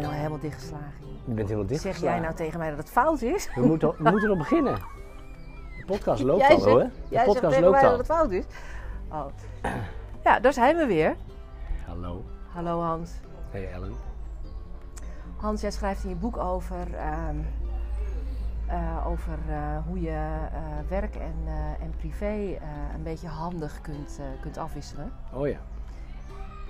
ben al helemaal dichtgeslagen. Je bent helemaal dicht. Zeg jij nou tegen mij dat het fout is? We moeten, we moeten nog beginnen. De podcast loopt Jij al zegt- hoor. De Jij zegt podcast tegen loopt mij al. dat het fout is. Oh. Ja, daar zijn we weer. Hallo. Hallo Hans. Hey Ellen. Hans, jij schrijft in je boek over, ehm, eh, over eh, hoe je eh, werk en, en privé een beetje handig kunt, kunt afwisselen. Oh ja.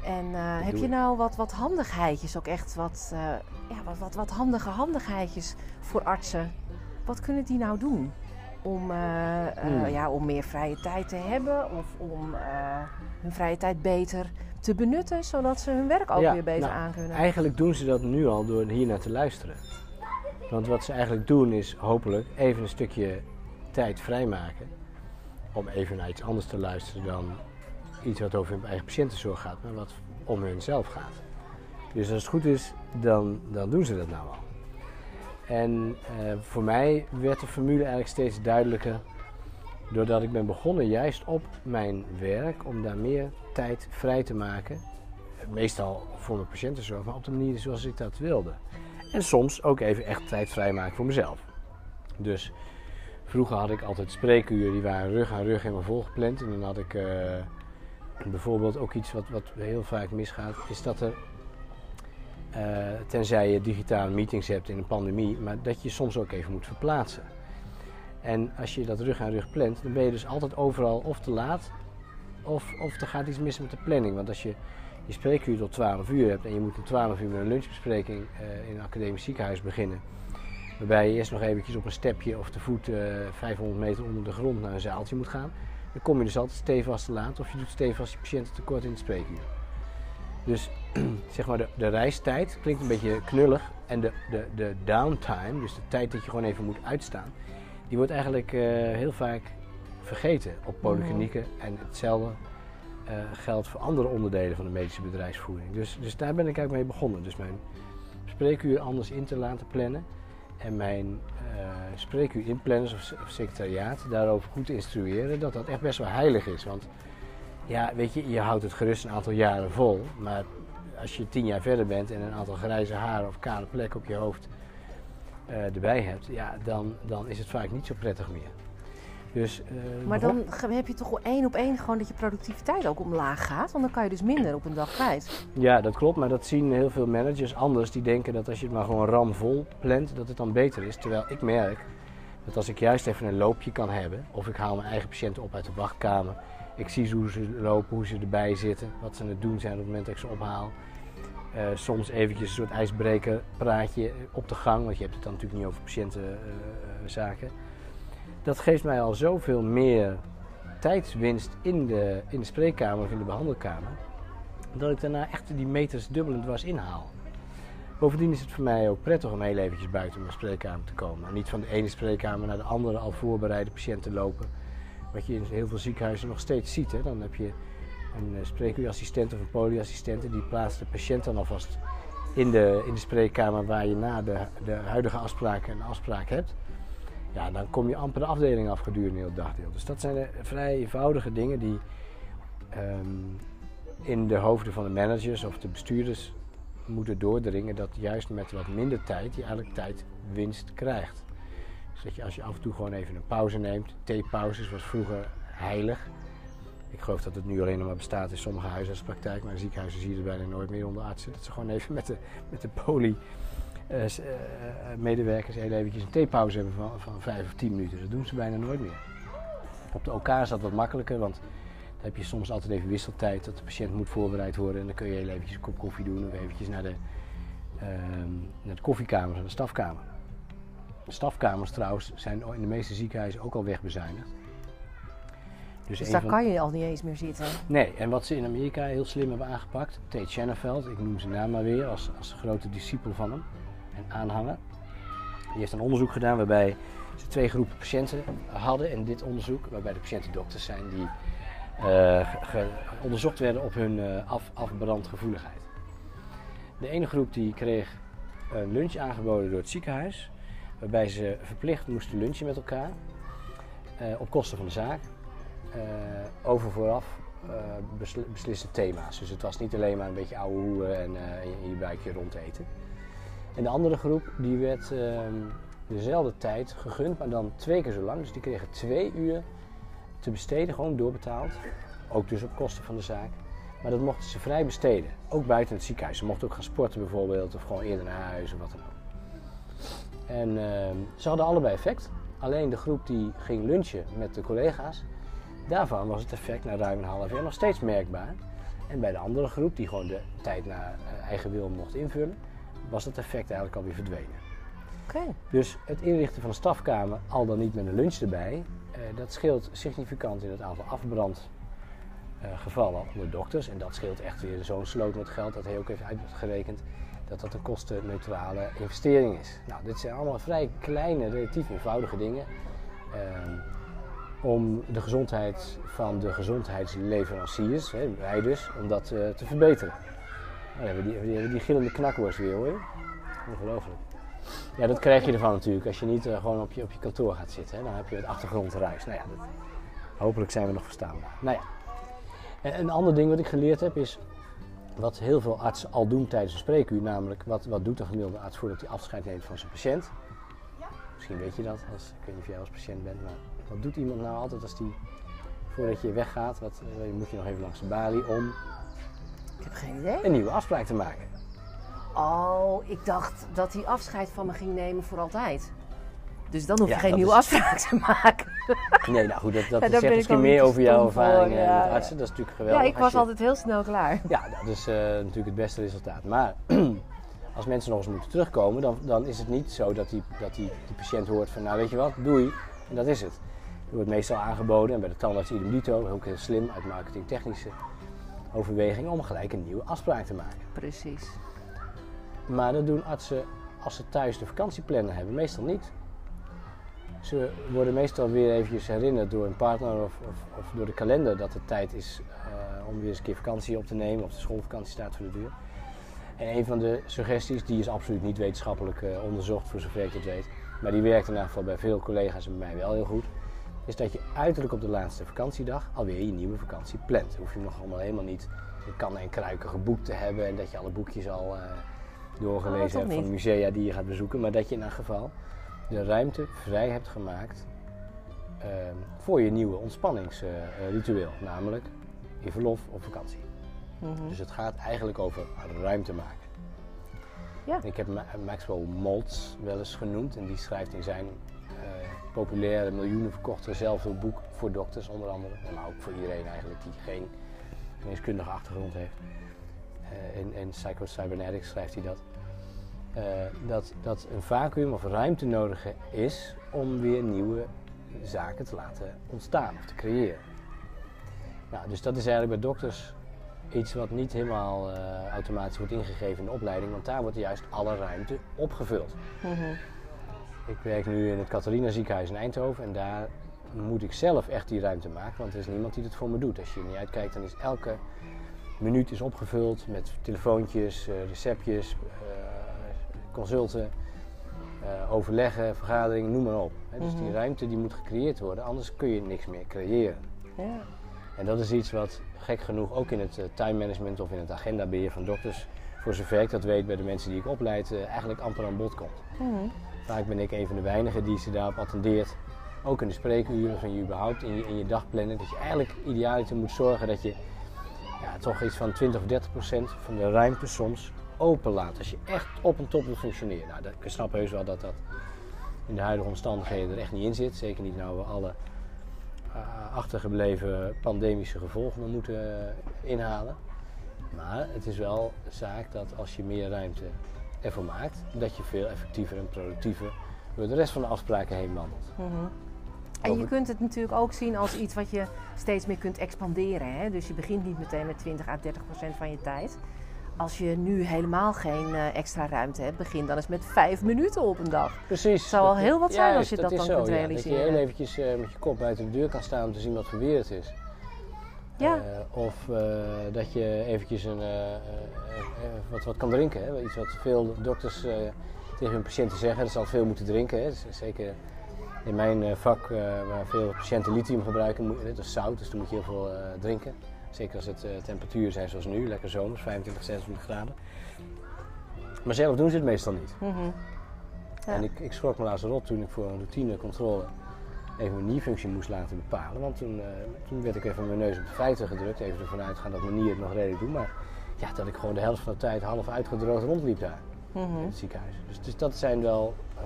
En eh, heb je nou wat, wat handigheidjes, ook echt wat, eh, ja, wat, wat, wat handige handigheidjes voor artsen? Wat kunnen die nou doen? Om, eh, Hmm. ja, om meer vrije tijd te hebben of om hun vrije tijd beter te benutten, zodat ze hun werk ook Ja, weer beter nou, aan kunnen. Eigenlijk doen ze dat nu al door hier naar te luisteren. Want wat ze eigenlijk doen is hopelijk even een stukje tijd vrijmaken. Om even naar iets anders te luisteren dan iets wat over hun eigen patiëntenzorg gaat, maar wat om hunzelf gaat. Dus als het goed is, dan, dan doen ze dat nou al. En eh, voor mij werd de formule eigenlijk steeds duidelijker doordat ik ben begonnen juist op mijn werk om daar meer tijd vrij te maken meestal voor mijn patiëntenzorg, maar op de manier zoals ik dat wilde. En soms ook even echt tijd vrijmaken voor mezelf. Dus vroeger had ik altijd spreekuren, die waren rug aan rug helemaal volgepland. En dan had ik eh, bijvoorbeeld ook iets wat, wat heel vaak misgaat, is dat er, eh, tenzij je digitale meetings hebt in een pandemie, maar dat je soms ook even moet verplaatsen. En als je dat rug aan rug plant, dan ben je dus altijd overal of te laat, of, of er gaat iets mis met de planning. Want als je je spreekuur tot 12 uur hebt en je moet om 12 uur met een lunchbespreking eh, in een academisch ziekenhuis beginnen. Waarbij je eerst nog eventjes op een stepje of te voet eh, 500 meter onder de grond naar een zaaltje moet gaan. Dan kom je dus altijd stevast te laat of je doet stevast je patiënten tekort in het spreekuur. Dus zeg maar de, de reistijd klinkt een beetje knullig en de, de, de downtime, dus de tijd dat je gewoon even moet uitstaan, die wordt eigenlijk eh, heel vaak vergeten op polyklinieken. En hetzelfde eh, geldt voor andere onderdelen van de medische bedrijfsvoering. Dus, dus daar ben ik eigenlijk mee begonnen. Dus mijn spreekuur anders in te laten plannen. En mijn eh spreekuur inplanners of, of secretariaat daarover goed instrueren. Dat dat echt best wel heilig is. Want ja, weet je, je houdt het gerust een aantal jaren vol. Maar als je tien jaar verder bent en een aantal grijze haren of kale plekken op je hoofd eh, erbij hebt. Ja, dan, dan is het vaak niet zo prettig meer. Dus, eh, Maar dan heb je toch wel één op één gewoon dat je productiviteit ook omlaag gaat. Want dan kan je dus minder op een dag kwijt. Ja, dat klopt, maar dat zien heel veel managers anders. Die denken dat als je het maar gewoon ramvol plant, dat het dan beter is. Terwijl ik merk dat als ik juist even een loopje kan hebben, of ik haal mijn eigen patiënten op uit de wachtkamer. Ik zie hoe ze lopen, hoe ze erbij zitten, wat ze aan het doen zijn op het moment dat ik ze ophaal. Eh, soms eventjes een soort ijsbreker praatje op de gang, want je hebt het dan natuurlijk niet over patiëntenzaken. Dat geeft mij al zoveel meer tijdswinst in de, in de spreekkamer of in de behandelkamer dat ik daarna echt die meters dubbelend was inhaal. Bovendien is het voor mij ook prettig om heel eventjes buiten mijn spreekkamer te komen. En niet van de ene spreekkamer naar de andere al voorbereide patiënten lopen. Wat je in heel veel ziekenhuizen nog steeds ziet. Hè. Dan heb je een eh, spreekuurassistent of een polyassistent. Die plaatst de patiënt dan alvast in de, in de spreekkamer waar je na de, de huidige afspraken een afspraak hebt. Ja, dan kom je amper de afdeling af gedurende heel dagdeel. Dus dat zijn de vrij eenvoudige dingen die ehm, in de hoofden van de managers of de bestuurders moeten doordringen dat juist met wat minder tijd je eigenlijk tijdwinst krijgt. Dus dat je als je af en toe gewoon even een pauze neemt, theepauzes was vroeger heilig. Ik geloof dat het nu alleen nog maar bestaat in sommige huisartspraktijken, maar ziekenhuizen zie je bijna nooit meer onder artsen. Dat ze gewoon even met de, met de poli medewerkers heel eventjes een theepauze hebben van, van vijf of tien minuten. Dat doen ze bijna nooit meer. Op de OK is dat wat makkelijker, want dan heb je soms altijd even wisseltijd dat de patiënt moet voorbereid worden. En dan kun je heel eventjes een kop koffie doen of eventjes naar de, ehm, naar de koffiekamer of de stafkamer. De stafkamers trouwens zijn in de meeste ziekenhuizen ook al wegbezuinigd. Dus een daar van- kan je al niet eens meer zitten. Nee, en wat ze in Amerika heel slim hebben aangepakt, Tate Shanafeld, ik noem zijn naam maar weer als, als grote discipel van hem en aanhanger. Die heeft een onderzoek gedaan waarbij ze twee groepen patiënten hadden in dit onderzoek, waarbij de patiënten dokters zijn die eh, onderzocht werden op hun eh, af, afbrandgevoeligheid. De ene groep die kreeg een lunch aangeboden door het ziekenhuis, waarbij ze verplicht moesten lunchen met elkaar eh, op kosten van de zaak over vooraf besl- besliste thema's. Dus het was niet alleen maar een beetje ouwe hoeren en je buikje rondeten. En de andere groep die werd ehm, dezelfde tijd gegund, maar dan twee keer zo lang. Dus die kregen twee uur te besteden, gewoon doorbetaald. Ook dus op kosten van de zaak. Maar dat mochten ze vrij besteden. Ook buiten het ziekenhuis. Ze mochten ook gaan sporten bijvoorbeeld, of gewoon eerder naar huis of wat dan ook. En ehm, ze hadden allebei effect. Alleen de groep die ging lunchen met de collega's, daarvan was het effect na ruim een half jaar nog steeds merkbaar. En bij de andere groep, die gewoon de tijd naar eh, eigen wil mocht invullen, was dat effect eigenlijk alweer verdwenen. Dus het inrichten van een stafkamer, al dan niet met een lunch erbij, eh, dat scheelt significant in het aantal afbrandgevallen onder dokters. En dat scheelt echt weer zo'n sloot met geld, dat hij ook heeft uitgerekend dat dat een kostenneutrale investering is. Nou, dit zijn allemaal vrij kleine, relatief eenvoudige dingen. ehm, om de gezondheid van de gezondheidsleveranciers, hè, wij dus, om dat eh, te verbeteren. We die, die, die gillende knakworst weer hoor. Ongelooflijk. Ja, dat krijg je ervan natuurlijk als je niet eh, gewoon op je, op je kantoor gaat zitten. Hè. Dan heb je het achtergrondruis. Nou ja, dat, hopelijk zijn we nog verstaanbaar. Nou ja. En een ander ding wat ik geleerd heb is wat heel veel artsen al doen tijdens een spreekuur. Namelijk, wat, wat doet een gemiddelde arts voordat hij afscheid neemt van zijn patiënt? Misschien weet je dat, als, ik weet niet of jij als patiënt bent, maar wat doet iemand nou altijd als die, voordat je weggaat, wat, eh, moet je nog even langs de balie om Ik heb geen idee. een nieuwe afspraak te maken? Oh, ik dacht dat hij afscheid van me ging nemen voor altijd. Dus dan hoef je Ja, geen nieuwe is- afspraak te maken. Nee, nou goed, dat, dat Ja, zegt misschien meer over jouw stom voor, ervaringen ja, met artsen. Dat is natuurlijk geweldig. Ja, ik was je- altijd heel snel klaar. Ja, dat is eh, natuurlijk het beste resultaat. Maar als mensen nog eens moeten terugkomen, dan, dan is het niet zo dat die, dat die, die patiënt hoort van, nou weet je wat, doei. En dat is het. Er wordt meestal aangeboden, en bij de tandarts idem dito, ook heel slim uit marketingtechnische overweging, om gelijk een nieuwe afspraak te maken. Precies. Maar dat doen artsen als ze thuis de vakantieplanner hebben, meestal niet. Ze worden meestal weer eventjes herinnerd door een partner of, of, of door de kalender dat het tijd is eh, om weer eens een keer vakantie op te nemen of de schoolvakantie staat voor de deur. En een van de suggesties, die is absoluut niet wetenschappelijk eh, onderzocht voor zover ik het weet, maar die werkt in ieder geval bij veel collega's en bij mij wel heel goed, is dat je uiterlijk op de laatste vakantiedag alweer je nieuwe vakantie plant. Dan hoef je nog allemaal helemaal niet in kannen en kruiken geboekt te hebben en dat je alle boekjes al eh, Oh, doorgelezen toch hebt van musea die je gaat bezoeken, maar dat je in elk geval de ruimte vrij hebt gemaakt ehm, voor je nieuwe ontspanningsritueel, namelijk je verlof of vakantie. Mhm. Dus het gaat eigenlijk over ruimte maken. Ja. Ik heb Ma- Maxwell Maltz wel eens genoemd en die schrijft in zijn populaire miljoenen verkochte zelfhulpboek voor dokters onder andere, maar ook voor iedereen eigenlijk die geen geneeskundige achtergrond heeft. Eh, in, in Psycho-Cybernetics schrijft hij dat. eh, dat, dat een vacuüm of ruimte nodig is om weer nieuwe zaken te laten ontstaan of te creëren. Nou, dus dat is eigenlijk bij dokters iets wat niet helemaal eh, automatisch wordt ingegeven in de opleiding, want daar wordt juist alle ruimte opgevuld. Mhm. Ik werk nu in het Catharina ziekenhuis in Eindhoven en daar moet ik zelf echt die ruimte maken, want er is niemand die het voor me doet. Als je er niet uitkijkt, dan is elke minuut is opgevuld met telefoontjes, eh, receptjes, eh, consulten, eh, overleggen, vergaderingen, noem maar op. Dus die Mhm. ruimte die moet gecreëerd worden, anders kun je niks meer creëren. Ja. En dat is iets wat gek genoeg ook in het time management of in het agendabeheer van dokters, voor zover ik dat weet bij de mensen die ik opleid, eigenlijk amper aan bod komt. Mhm. Vaak ben ik een van de weinigen die ze daarop attendeert. Ook in de spreekuren van je überhaupt in je, in je dagplannen. Dat je eigenlijk idealiter moet zorgen dat je ja, toch iets van 20 of 30 procent van de ruimte soms open laat. Als je echt op en top wil functioneren. Nou, dat, ik snap heus wel dat dat in de huidige omstandigheden er echt niet in zit. Zeker niet nou we alle eh, achtergebleven pandemische gevolgen moeten eh, inhalen. Maar het is wel zaak dat als je meer ruimte ervoor maakt, dat je veel effectiever en productiever door de rest van de afspraken heen wandelt. Mhm. En je kunt het natuurlijk ook zien als iets wat je steeds meer kunt expanderen. Hè? Dus je begint niet meteen met 20 à 30 procent van je tijd. Als je nu helemaal geen eh, extra ruimte hebt, begin dan eens met vijf minuten op een dag. Precies. zou al heel wat zijn als je dat is dan zo, kunt ja. Dat je realiseren. heel eventjes eh, met je kop buiten de deur kan staan om te zien wat voor weer het is. Ja. Eh, of eh, dat je eventjes een, eh, wat, wat kan drinken. Hè? Iets wat veel dokters tegen hun patiënten zeggen. Dat ze altijd veel moeten drinken. Hè? Dus zeker in mijn vak, waar veel patiënten lithium gebruiken, moet, dat is zout. Dus dan moet je heel veel drinken. Zeker als het temperaturen zijn zoals nu, lekker zomers, 25, 26 graden. Maar zelf doen ze het meestal niet. Mhm. Ja. En ik, ik schrok me laatst rot toen ik voor een routinecontrole even mijn nierfunctie moest laten bepalen. Want toen, eh, toen werd ik even mijn neus op de feiten gedrukt. Even ervan uitgaan dat mijn nier het nog redelijk doet. Maar ja, dat ik gewoon de helft van de tijd half uitgedroogd rondliep daar in Mhm. het ziekenhuis. Dus, dus dat zijn wel eh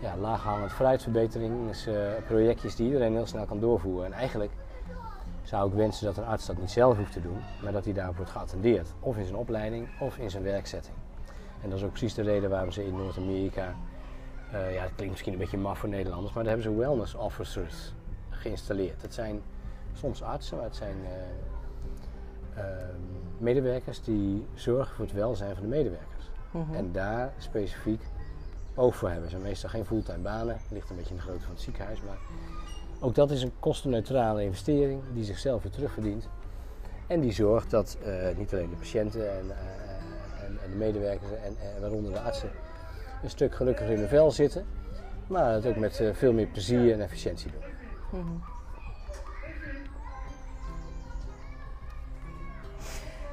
ja, laaghangend vooruitverbetering. Dus, eh, projectjes die iedereen heel snel kan doorvoeren. En eigenlijk zou ik wensen dat een arts dat niet zelf hoeft te doen, maar dat hij daarop wordt geattendeerd. Of in zijn opleiding of in zijn werkzetting. En dat is ook precies de reden waarom ze in Noord-Amerika, eh, ja, het klinkt misschien een beetje maf voor Nederlanders, maar daar hebben ze wellness officers geïnstalleerd. Dat zijn soms artsen, maar het zijn eh, ehm, medewerkers die zorgen voor het welzijn van de medewerkers. Mhm. En daar specifiek oog voor hebben. Ze zijn meestal geen fulltime banen, ligt een beetje in de grootte van het ziekenhuis, maar ook dat is een kostenneutrale investering die zichzelf weer terugverdient. En die zorgt dat eh, niet alleen de patiënten en, en, en de medewerkers en, en waaronder de artsen een stuk gelukkiger in hun vel zitten, maar het ook met eh, veel meer plezier en efficiëntie doen. Mhm.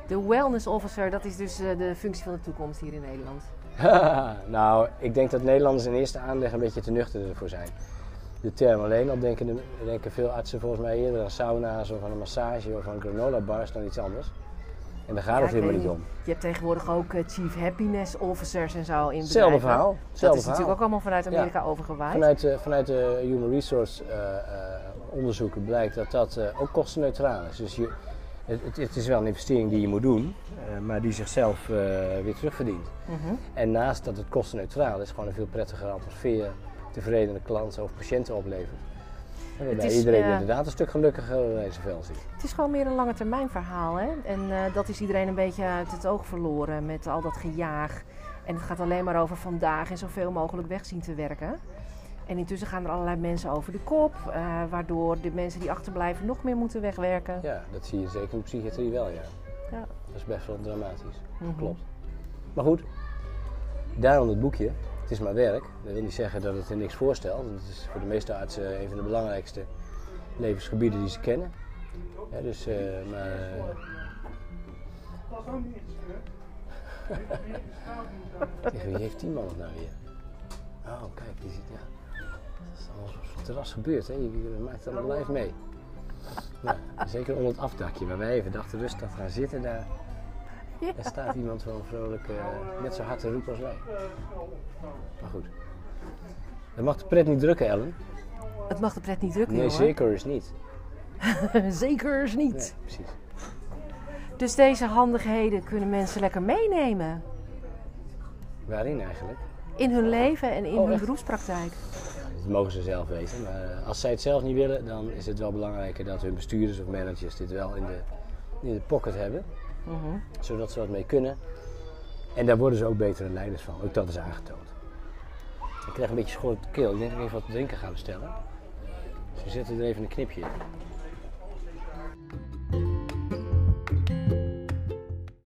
De wellness officer, dat is dus eh, de functie van de toekomst hier in Nederland. nou, ik denk dat Nederlanders in eerste aanleg een beetje te nuchter ervoor zijn. De term alleen al denken, de- denken veel artsen volgens mij eerder aan sauna's of aan een massage of aan granola bars dan iets anders. En daar gaat Ja, het helemaal niet om. Je hebt tegenwoordig ook eh, chief happiness officers en zo in Hetzelfde verhaal. Dat is verhaal. natuurlijk ook allemaal vanuit Amerika overgewaaid. Vanuit, de- vanuit de Human Resource eh, eh, onderzoeken blijkt dat dat eh, ook kostenneutraal is. Dus je, het, het, het is wel een investering die je moet doen, eh, maar die zichzelf eh, weer terugverdient. Mhm. En naast dat het kostenneutraal is, gewoon een veel prettigere atmosfeer, tevredene klanten of patiënten oplevert. En iedereen eh, inderdaad een stuk gelukkiger vel zit. Het is gewoon meer een lange termijn verhaal. Hè? En eh, dat is iedereen een beetje uit het oog verloren met al dat gejaag. En het gaat alleen maar over vandaag en zoveel mogelijk weg zien te werken. En intussen gaan er allerlei mensen over de kop, eh, waardoor de mensen die achterblijven nog meer moeten wegwerken. Ja, dat zie je zeker in de psychiatrie wel, ja. Ja. Dat is best wel dramatisch. Mhm. Klopt. Maar goed, daarom het boekje. Het is maar werk. Dat wil niet zeggen dat het er niks voorstelt. Het is voor de meeste artsen een van de belangrijkste levensgebieden die ze kennen. Ja, dus, eh, maar, eh, Tegen wie heeft die man het nou weer? Oh, kijk, die zit, ja. Dat is allemaal op het terras gebeurd, hè? Je, maakt het allemaal live mee. Zeker onder het afdakje, waar wij even dachten rustig gaan zitten daar. Ja. Er staat iemand gewoon vrolijk eh, net zo hard te roepen als wij. Maar goed. Dat mag de pret niet drukken, Ellen. Het mag de pret niet drukken, Nee, zeker is niet. Zeker is niet. Nee, precies. Dus deze handigheden kunnen mensen lekker meenemen. Waarin eigenlijk? In hun leven en in Oh, hun echt? beroepspraktijk. Dat mogen ze zelf weten. Maar eh, als zij het zelf niet willen, dan is het wel belangrijker dat hun bestuurders of managers dit wel in de, in de pocket hebben. Mhm. Zodat ze wat mee kunnen. En daar worden ze ook betere leiders van. Ook dat is aangetoond. Ik krijg een beetje schor op de keel. Ik denk dat even wat te drinken ga bestellen. Dus we zetten er even een knipje in.